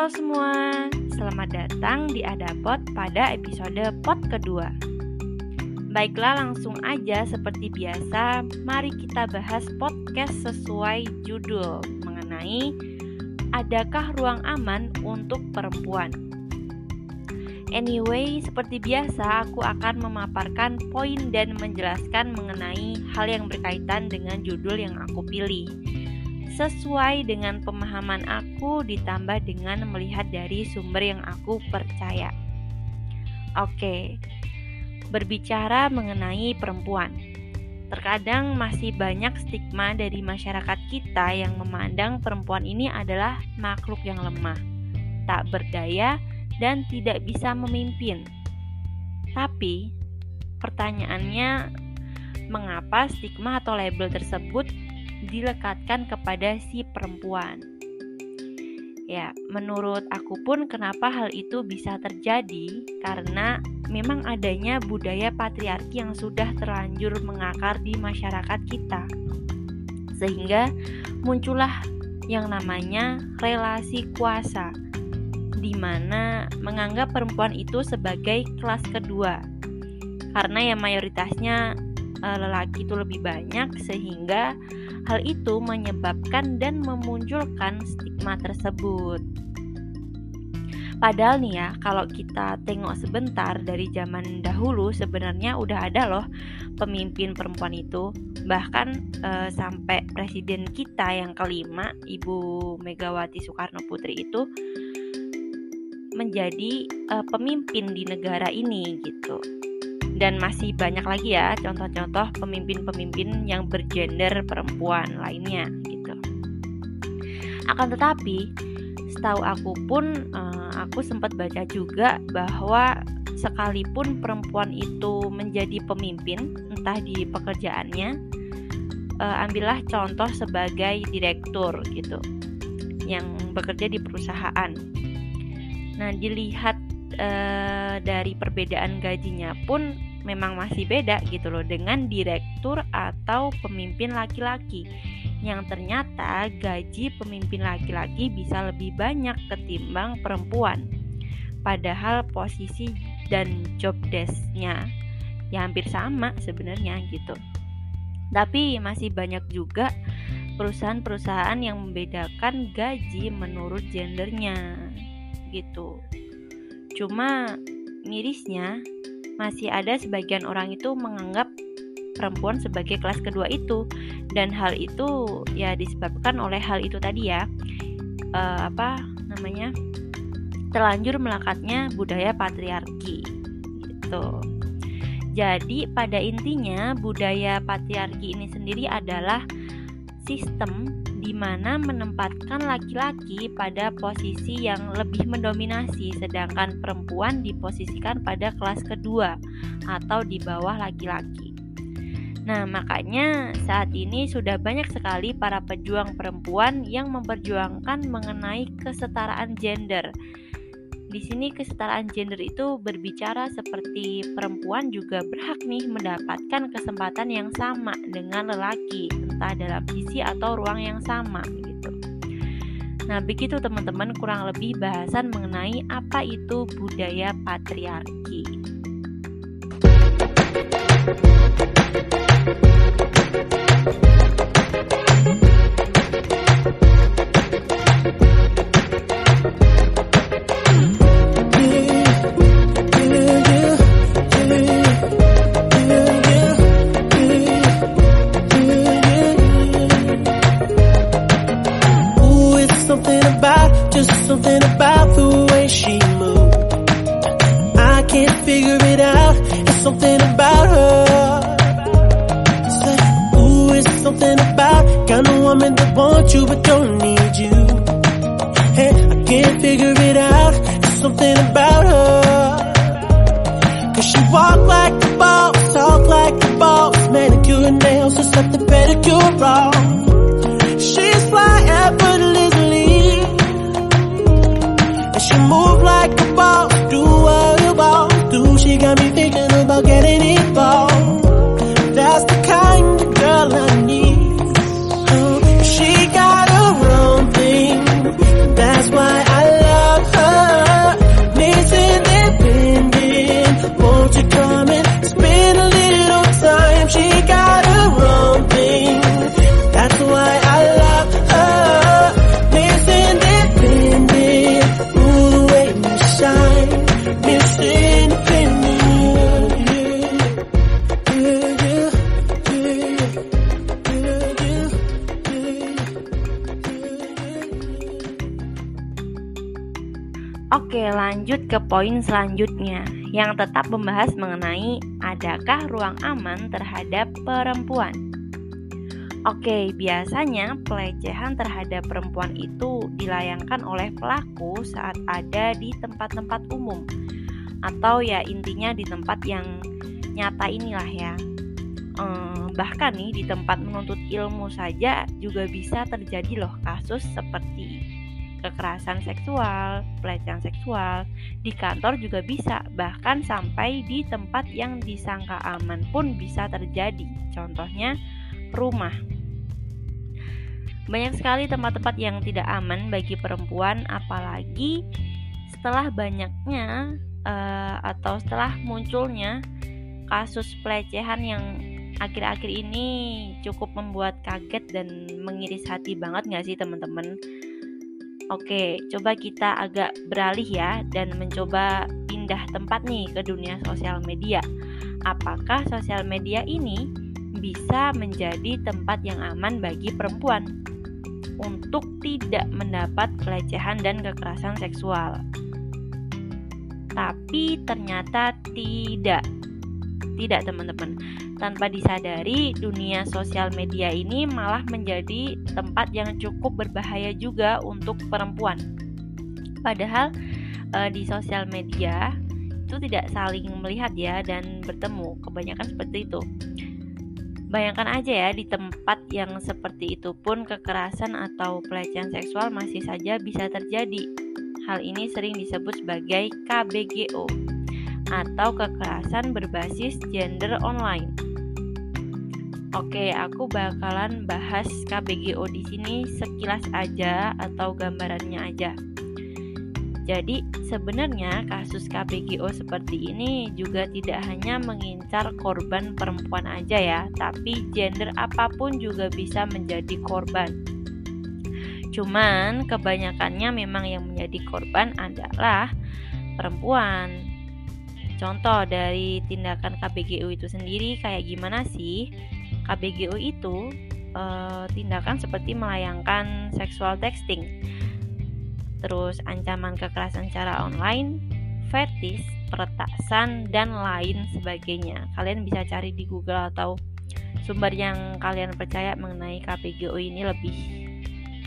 Halo semua, selamat datang di Adapot pada episode pot kedua. Baiklah langsung aja seperti biasa, mari kita bahas podcast sesuai judul mengenai adakah ruang aman untuk perempuan. Anyway, seperti biasa aku akan memaparkan poin dan menjelaskan mengenai hal yang berkaitan dengan judul yang aku pilih sesuai dengan pemahaman aku ditambah dengan melihat dari sumber yang aku percaya. Oke, berbicara mengenai perempuan. Terkadang masih banyak stigma dari masyarakat kita yang memandang perempuan ini adalah makhluk yang lemah, tak berdaya, dan tidak bisa memimpin. Tapi, pertanyaannya, mengapa stigma atau label tersebut dilekatkan kepada si perempuan. Ya, menurut aku pun kenapa hal itu bisa terjadi karena memang adanya budaya patriarki yang sudah terlanjur mengakar di masyarakat kita. Sehingga muncullah yang namanya relasi kuasa di mana menganggap perempuan itu sebagai kelas kedua. Karena ya mayoritasnya eh, lelaki itu lebih banyak sehingga Hal itu menyebabkan dan memunculkan stigma tersebut. Padahal nih ya, kalau kita tengok sebentar dari zaman dahulu sebenarnya udah ada loh pemimpin perempuan itu. Bahkan e, sampai presiden kita yang kelima, Ibu Megawati Soekarno Putri itu menjadi e, pemimpin di negara ini gitu dan masih banyak lagi ya contoh-contoh pemimpin-pemimpin yang bergender perempuan lainnya gitu. Akan tetapi setahu aku pun uh, aku sempat baca juga bahwa sekalipun perempuan itu menjadi pemimpin entah di pekerjaannya uh, ambillah contoh sebagai direktur gitu yang bekerja di perusahaan. Nah, dilihat uh, dari perbedaan gajinya pun memang masih beda gitu loh dengan direktur atau pemimpin laki-laki yang ternyata gaji pemimpin laki-laki bisa lebih banyak ketimbang perempuan. Padahal posisi dan job desknya ya hampir sama sebenarnya gitu. Tapi masih banyak juga perusahaan-perusahaan yang membedakan gaji menurut gendernya gitu. Cuma mirisnya masih ada sebagian orang itu menganggap perempuan sebagai kelas kedua itu. Dan hal itu ya disebabkan oleh hal itu tadi ya. Uh, apa namanya? Terlanjur melekatnya budaya patriarki gitu. Jadi pada intinya budaya patriarki ini sendiri adalah sistem mana menempatkan laki-laki pada posisi yang lebih mendominasi, sedangkan perempuan diposisikan pada kelas kedua atau di bawah laki-laki. Nah, makanya saat ini sudah banyak sekali para pejuang perempuan yang memperjuangkan mengenai kesetaraan gender di sini kesetaraan gender itu berbicara seperti perempuan juga berhak nih mendapatkan kesempatan yang sama dengan lelaki, entah dalam sisi atau ruang yang sama gitu. Nah, begitu teman-teman kurang lebih bahasan mengenai apa itu budaya patriarki. That's Got a woman that wants want you, but don't need you. Hey, I can't figure it out. There's something about her. Cause she walk like a boss, talk like a boss. Manicure and nails, just like the pedicure bra. She's fly effortlessly. And she move like a boss, do what you want. Do she got me thinking about getting involved? Ke poin selanjutnya yang tetap membahas mengenai adakah ruang aman terhadap perempuan. Oke, biasanya pelecehan terhadap perempuan itu dilayangkan oleh pelaku saat ada di tempat-tempat umum atau ya intinya di tempat yang nyata inilah ya. Ehm, bahkan nih di tempat menuntut ilmu saja juga bisa terjadi loh kasus seperti kekerasan seksual, pelecehan seksual, di kantor juga bisa, bahkan sampai di tempat yang disangka aman pun bisa terjadi. Contohnya, rumah. Banyak sekali tempat-tempat yang tidak aman bagi perempuan, apalagi setelah banyaknya uh, atau setelah munculnya kasus pelecehan yang akhir-akhir ini cukup membuat kaget dan mengiris hati banget nggak sih teman-teman? Oke, coba kita agak beralih ya dan mencoba pindah tempat nih ke dunia sosial media. Apakah sosial media ini bisa menjadi tempat yang aman bagi perempuan untuk tidak mendapat pelecehan dan kekerasan seksual? Tapi ternyata tidak. Tidak, teman-teman tanpa disadari, dunia sosial media ini malah menjadi tempat yang cukup berbahaya juga untuk perempuan. Padahal e, di sosial media itu tidak saling melihat ya dan bertemu, kebanyakan seperti itu. Bayangkan aja ya di tempat yang seperti itu pun kekerasan atau pelecehan seksual masih saja bisa terjadi. Hal ini sering disebut sebagai KBGO atau kekerasan berbasis gender online. Oke, aku bakalan bahas KBGO di sini sekilas aja atau gambarannya aja. Jadi, sebenarnya kasus KBGO seperti ini juga tidak hanya mengincar korban perempuan aja ya, tapi gender apa pun juga bisa menjadi korban. Cuman kebanyakannya memang yang menjadi korban adalah perempuan. Contoh dari tindakan KBGO itu sendiri kayak gimana sih? KBGO itu uh, tindakan seperti melayangkan seksual texting, terus ancaman kekerasan secara online, fetis, peretasan, dan lain sebagainya. Kalian bisa cari di Google atau sumber yang kalian percaya mengenai KBGO ini lebih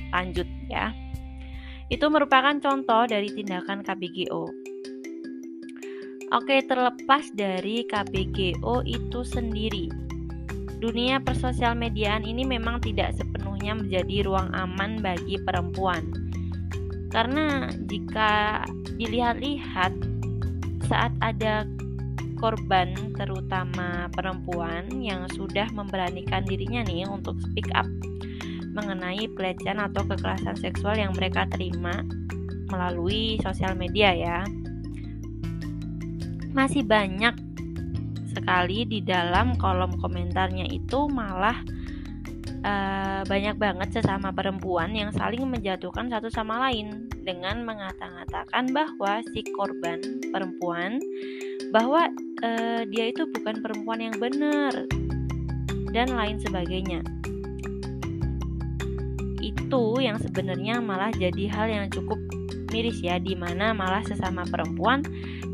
lanjut ya. Itu merupakan contoh dari tindakan KBGO. Oke, terlepas dari KBGO itu sendiri, dunia persosial mediaan ini memang tidak sepenuhnya menjadi ruang aman bagi perempuan. Karena jika dilihat-lihat saat ada korban terutama perempuan yang sudah memberanikan dirinya nih untuk speak up mengenai pelecehan atau kekerasan seksual yang mereka terima melalui sosial media ya. Masih banyak sekali di dalam kolom komentarnya itu malah uh, banyak banget sesama perempuan yang saling menjatuhkan satu sama lain dengan mengata-ngatakan bahwa si korban perempuan bahwa uh, dia itu bukan perempuan yang benar dan lain sebagainya. Itu yang sebenarnya malah jadi hal yang cukup miris ya di mana malah sesama perempuan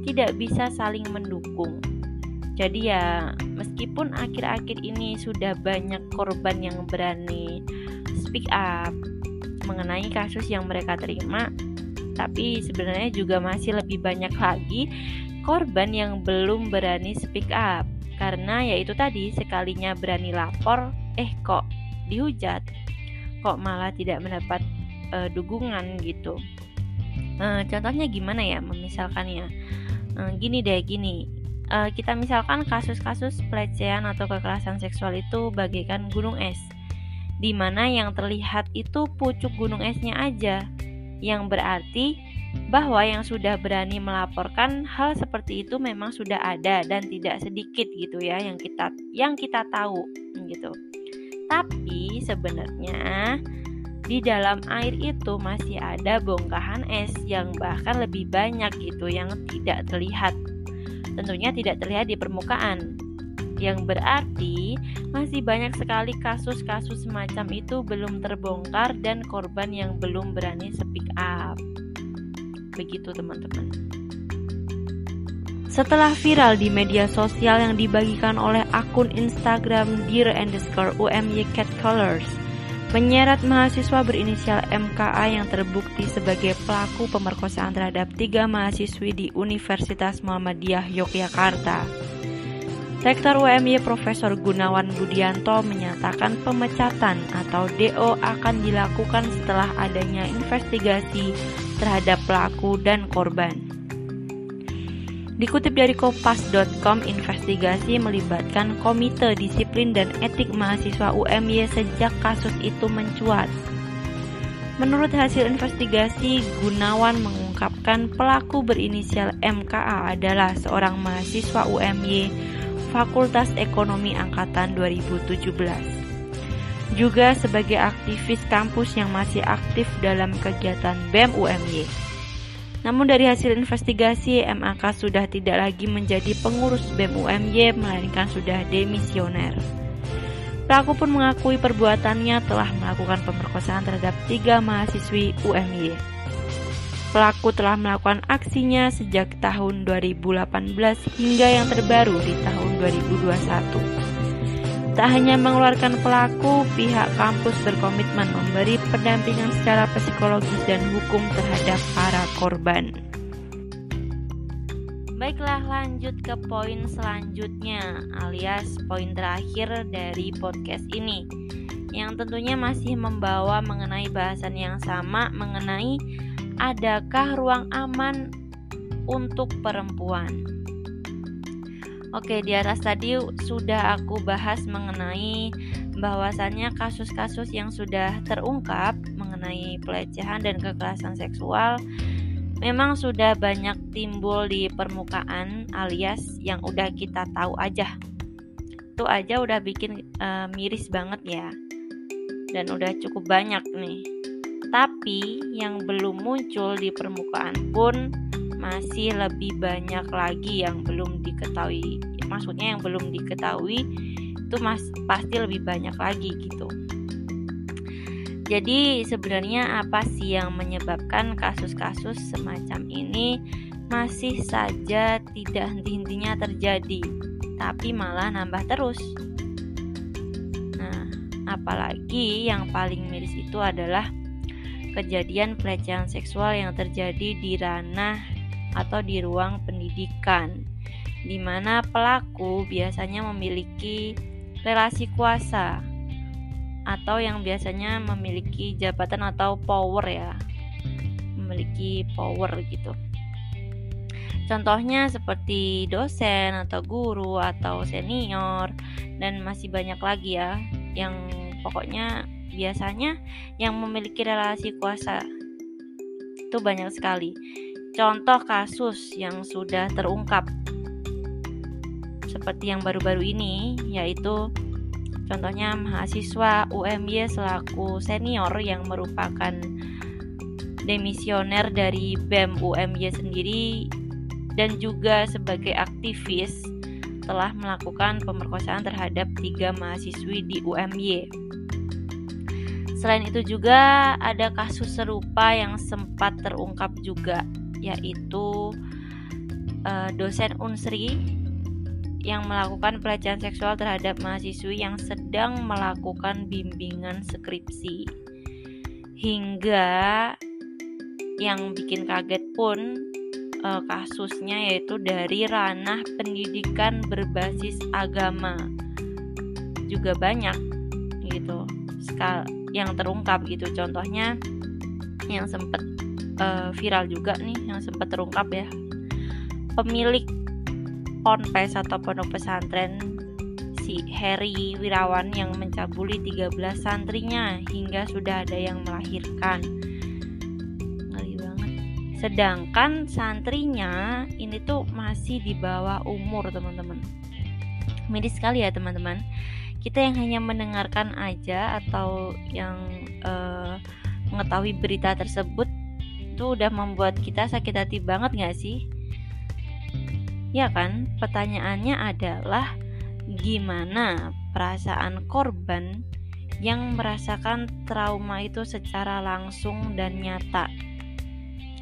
tidak bisa saling mendukung. Jadi ya meskipun akhir-akhir ini sudah banyak korban yang berani speak up mengenai kasus yang mereka terima, tapi sebenarnya juga masih lebih banyak lagi korban yang belum berani speak up. Karena yaitu tadi sekalinya berani lapor, eh kok dihujat, kok malah tidak mendapat uh, dukungan gitu. Uh, contohnya gimana ya, memisalkannya? Uh, gini deh, gini uh, kita misalkan kasus-kasus pelecehan atau kekerasan seksual itu bagaikan gunung es, di mana yang terlihat itu pucuk gunung esnya aja, yang berarti bahwa yang sudah berani melaporkan hal seperti itu memang sudah ada dan tidak sedikit gitu ya yang kita yang kita tahu gitu. Tapi sebenarnya di dalam air itu masih ada bongkahan es yang bahkan lebih banyak gitu yang tidak terlihat tentunya tidak terlihat di permukaan. Yang berarti masih banyak sekali kasus-kasus semacam itu belum terbongkar dan korban yang belum berani speak up. begitu teman-teman. Setelah viral di media sosial yang dibagikan oleh akun Instagram Dear underscore UMY Cat Colors, menyeret mahasiswa berinisial MKA yang terbukti sebagai pelaku pemerkosaan terhadap tiga mahasiswi di Universitas Muhammadiyah Yogyakarta. Rektor UMY Profesor Gunawan Budianto menyatakan pemecatan atau DO akan dilakukan setelah adanya investigasi terhadap pelaku dan korban. Dikutip dari kompas.com, investigasi melibatkan Komite Disiplin dan Etik Mahasiswa UMY sejak kasus itu mencuat. Menurut hasil investigasi, Gunawan mengungkapkan pelaku berinisial MKA adalah seorang mahasiswa UMY Fakultas Ekonomi Angkatan 2017. Juga sebagai aktivis kampus yang masih aktif dalam kegiatan BEM UMY. Namun dari hasil investigasi, MAK sudah tidak lagi menjadi pengurus BEM melainkan sudah demisioner. Pelaku pun mengakui perbuatannya telah melakukan pemerkosaan terhadap tiga mahasiswi UMY. Pelaku telah melakukan aksinya sejak tahun 2018 hingga yang terbaru di tahun 2021. Tak hanya mengeluarkan pelaku, pihak kampus berkomitmen memberi pendampingan secara psikologis dan hukum terhadap para korban. Baiklah lanjut ke poin selanjutnya alias poin terakhir dari podcast ini yang tentunya masih membawa mengenai bahasan yang sama mengenai adakah ruang aman untuk perempuan. Oke, di atas tadi sudah aku bahas mengenai bahwasannya kasus-kasus yang sudah terungkap mengenai pelecehan dan kekerasan seksual memang sudah banyak timbul di permukaan alias yang udah kita tahu aja. Itu aja udah bikin uh, miris banget ya. Dan udah cukup banyak nih. Tapi yang belum muncul di permukaan pun masih lebih banyak lagi yang belum diketahui. Maksudnya yang belum diketahui itu mas pasti lebih banyak lagi gitu. Jadi sebenarnya apa sih yang menyebabkan kasus-kasus semacam ini masih saja tidak henti-hentinya terjadi tapi malah nambah terus? Nah apalagi yang paling miris itu adalah kejadian pelecehan seksual yang terjadi di ranah atau di ruang pendidikan, di mana pelaku biasanya memiliki relasi kuasa atau yang biasanya memiliki jabatan atau power ya, memiliki power gitu. Contohnya seperti dosen atau guru atau senior dan masih banyak lagi ya yang pokoknya biasanya yang memiliki relasi kuasa itu banyak sekali contoh kasus yang sudah terungkap seperti yang baru-baru ini yaitu contohnya mahasiswa UMY selaku senior yang merupakan demisioner dari BEM UMY sendiri dan juga sebagai aktivis telah melakukan pemerkosaan terhadap tiga mahasiswi di UMY. Selain itu juga ada kasus serupa yang sempat terungkap juga yaitu uh, dosen Unsri yang melakukan pelecehan seksual terhadap mahasiswi yang sedang melakukan bimbingan skripsi. Hingga yang bikin kaget pun uh, kasusnya yaitu dari ranah pendidikan berbasis agama. Juga banyak gitu skal yang terungkap gitu. Contohnya yang sempat uh, viral juga nih yang sempat terungkap ya. Pemilik ponpes atau pondok pesantren si Harry Wirawan yang mencabuli 13 santrinya hingga sudah ada yang melahirkan. Ngeri banget. Sedangkan santrinya ini tuh masih di bawah umur teman-teman. Medis sekali ya teman-teman. Kita yang hanya mendengarkan aja atau yang uh, mengetahui berita tersebut itu udah membuat kita sakit hati banget gak sih? Ya kan? Pertanyaannya adalah gimana perasaan korban yang merasakan trauma itu secara langsung dan nyata.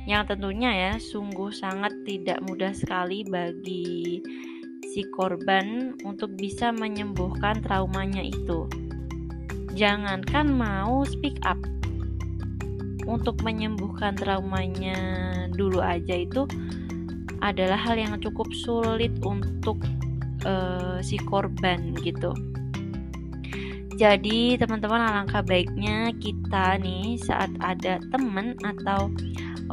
yang tentunya ya sungguh sangat tidak mudah sekali bagi si korban untuk bisa menyembuhkan traumanya itu. Jangankan mau speak up untuk menyembuhkan traumanya dulu aja itu adalah hal yang cukup sulit untuk uh, si korban gitu. Jadi teman-teman alangkah baiknya kita nih saat ada teman atau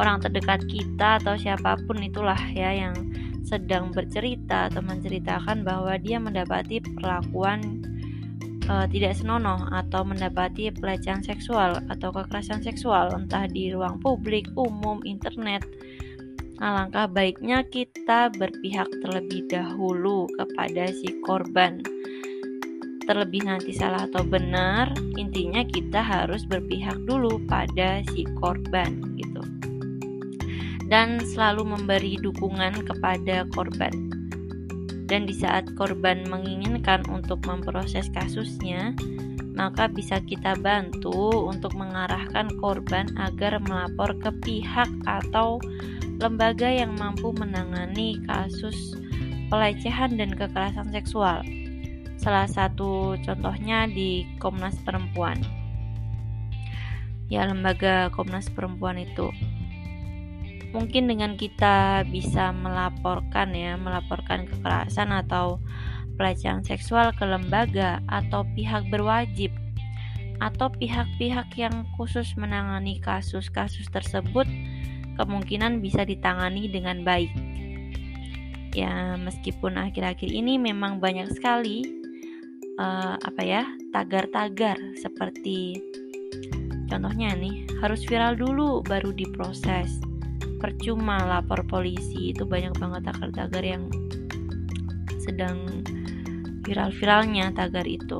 orang terdekat kita atau siapa pun itulah ya yang sedang bercerita atau menceritakan bahwa dia mendapati perlakuan uh, tidak senonoh atau mendapati pelecehan seksual atau kekerasan seksual entah di ruang publik, umum, internet. Alangkah baiknya kita berpihak terlebih dahulu kepada si korban terlebih nanti salah atau benar, intinya kita harus berpihak dulu pada si korban gitu. Dan selalu memberi dukungan kepada korban. Dan di saat korban menginginkan untuk memproses kasusnya, maka bisa kita bantu untuk mengarahkan korban agar melapor ke pihak atau lembaga yang mampu menangani kasus pelecehan dan kekerasan seksual Salah satu contohnya di Komnas Perempuan. Ya, lembaga Komnas Perempuan itu mungkin dengan kita bisa melaporkan ya, melaporkan kekerasan atau pelecehan seksual ke lembaga atau pihak berwajib atau pihak-pihak yang khusus menangani kasus-kasus tersebut kemungkinan bisa ditangani dengan baik. Ya, meskipun akhir-akhir ini memang banyak sekali uh, apa ya tagar-tagar seperti contohnya nih harus viral dulu baru diproses percuma lapor polisi. Itu banyak banget tagar-tagar yang sedang viral-viralnya tagar itu.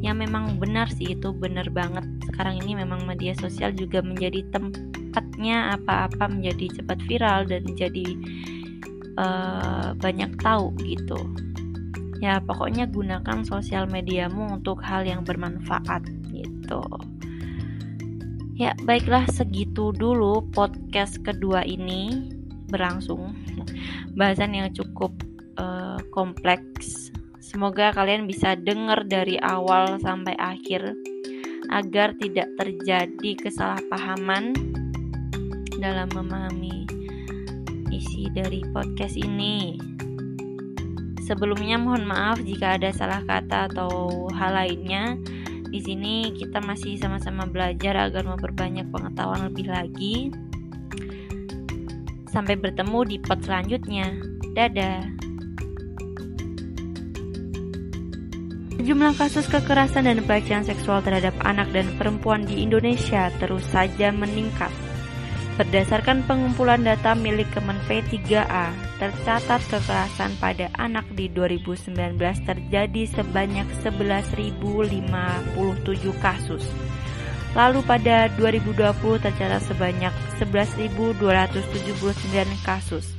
Yang memang benar sih itu benar banget. Sekarang ini memang media sosial juga menjadi tempatnya apa-apa menjadi cepat viral dan jadi uh, banyak tahu gitu. Ya pokoknya gunakan sosial mediamu untuk hal yang bermanfaat gitu ya baiklah segitu dulu podcast kedua ini berlangsung bahasan yang cukup uh, kompleks semoga kalian bisa dengar dari awal sampai akhir agar tidak terjadi kesalahpahaman dalam memahami isi dari podcast ini. Sebelumnya mohon maaf jika ada salah kata atau hal lainnya. Di sini kita masih sama-sama belajar agar memperbanyak pengetahuan lebih lagi. Sampai bertemu di pot selanjutnya. Dadah. Jumlah kasus kekerasan dan pelecehan seksual terhadap anak dan perempuan di Indonesia terus saja meningkat. Berdasarkan pengumpulan data milik Kemen P3A, tercatat kekerasan pada anak di 2019 terjadi sebanyak 11.057 kasus. Lalu pada 2020 tercatat sebanyak 11.279 kasus.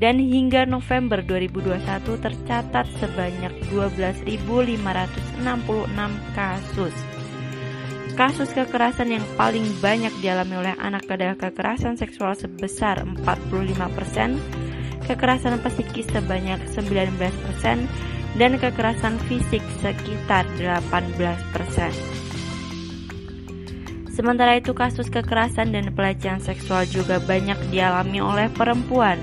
Dan hingga November 2021 tercatat sebanyak 12.566 kasus. Kasus kekerasan yang paling banyak dialami oleh anak adalah kekerasan seksual sebesar 45%, kekerasan psikis sebanyak 19%, dan kekerasan fisik sekitar 18%. Sementara itu kasus kekerasan dan pelecehan seksual juga banyak dialami oleh perempuan.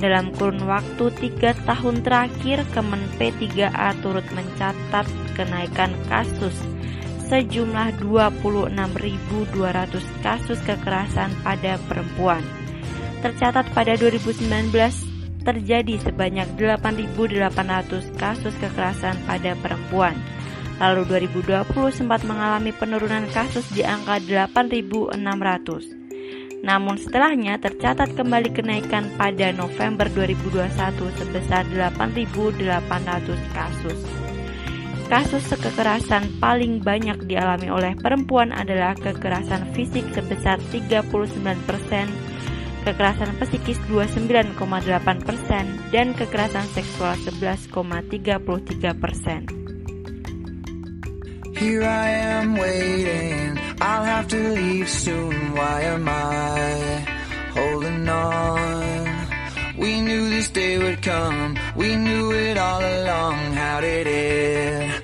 Dalam kurun waktu 3 tahun terakhir, Kemen P3A turut mencatat kenaikan kasus sejumlah 26.200 kasus kekerasan pada perempuan. Tercatat pada 2019 terjadi sebanyak 8.800 kasus kekerasan pada perempuan. Lalu 2020 sempat mengalami penurunan kasus di angka 8.600. Namun setelahnya tercatat kembali kenaikan pada November 2021 sebesar 8.800 kasus. Kasus kekerasan paling banyak dialami oleh perempuan adalah kekerasan fisik sebesar 39%, kekerasan psikis 29,8%, dan kekerasan seksual 11,33%. Here I am waiting. I'll have to leave soon. Why am I holding on? We knew this day would come. We knew it all along. How did it?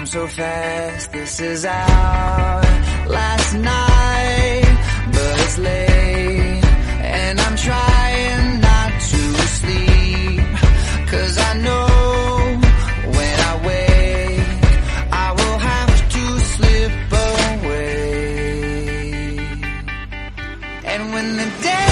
Come so fast? This is our last night, but it's late, and I'm trying not to sleep. Cause I know when I wake, I will have to slip away. And when the daylight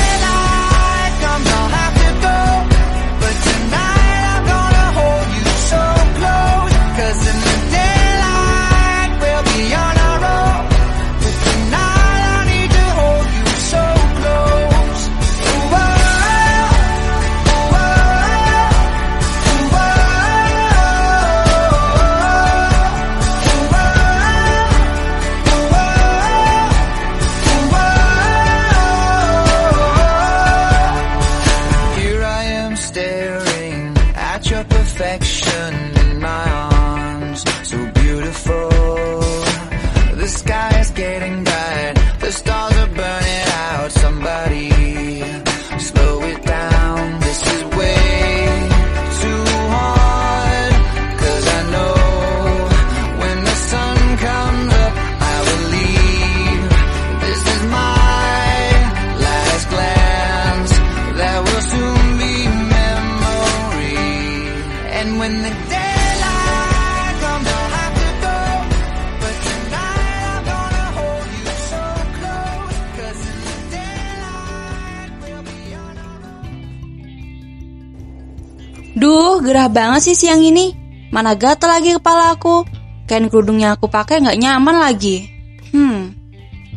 gerah banget sih siang ini. Mana gatel lagi kepala aku. Kain kerudungnya aku pakai nggak nyaman lagi. Hmm.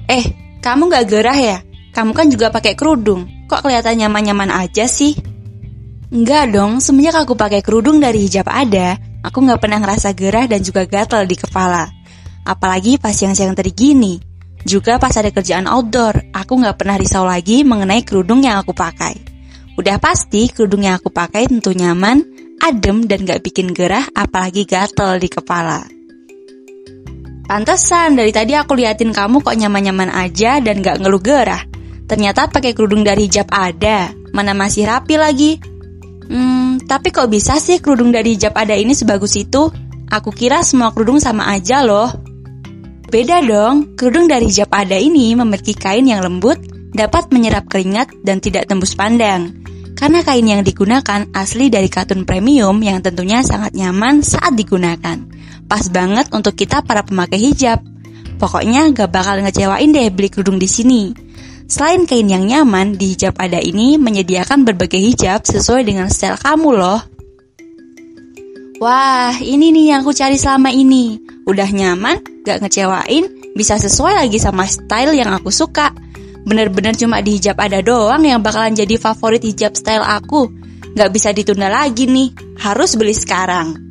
Eh, kamu nggak gerah ya? Kamu kan juga pakai kerudung. Kok kelihatan nyaman-nyaman aja sih? Enggak dong, semenjak aku pakai kerudung dari hijab ada, aku nggak pernah ngerasa gerah dan juga gatel di kepala. Apalagi pas siang-siang tadi gini. Juga pas ada kerjaan outdoor, aku nggak pernah risau lagi mengenai kerudung yang aku pakai. Udah pasti kerudung yang aku pakai tentu nyaman, adem dan gak bikin gerah apalagi gatel di kepala. Pantesan dari tadi aku liatin kamu kok nyaman-nyaman aja dan gak ngeluh gerah. Ternyata pakai kerudung dari hijab ada, mana masih rapi lagi. Hmm, tapi kok bisa sih kerudung dari hijab ada ini sebagus itu? Aku kira semua kerudung sama aja loh. Beda dong, kerudung dari hijab ada ini memiliki kain yang lembut, dapat menyerap keringat dan tidak tembus pandang. Karena kain yang digunakan asli dari katun premium yang tentunya sangat nyaman saat digunakan. Pas banget untuk kita para pemakai hijab. Pokoknya gak bakal ngecewain deh beli kerudung di sini. Selain kain yang nyaman, di hijab ada ini menyediakan berbagai hijab sesuai dengan style kamu loh. Wah, ini nih yang aku cari selama ini. Udah nyaman, gak ngecewain, bisa sesuai lagi sama style yang aku suka. Bener-bener cuma di hijab ada doang yang bakalan jadi favorit hijab style aku. Gak bisa ditunda lagi nih, harus beli sekarang.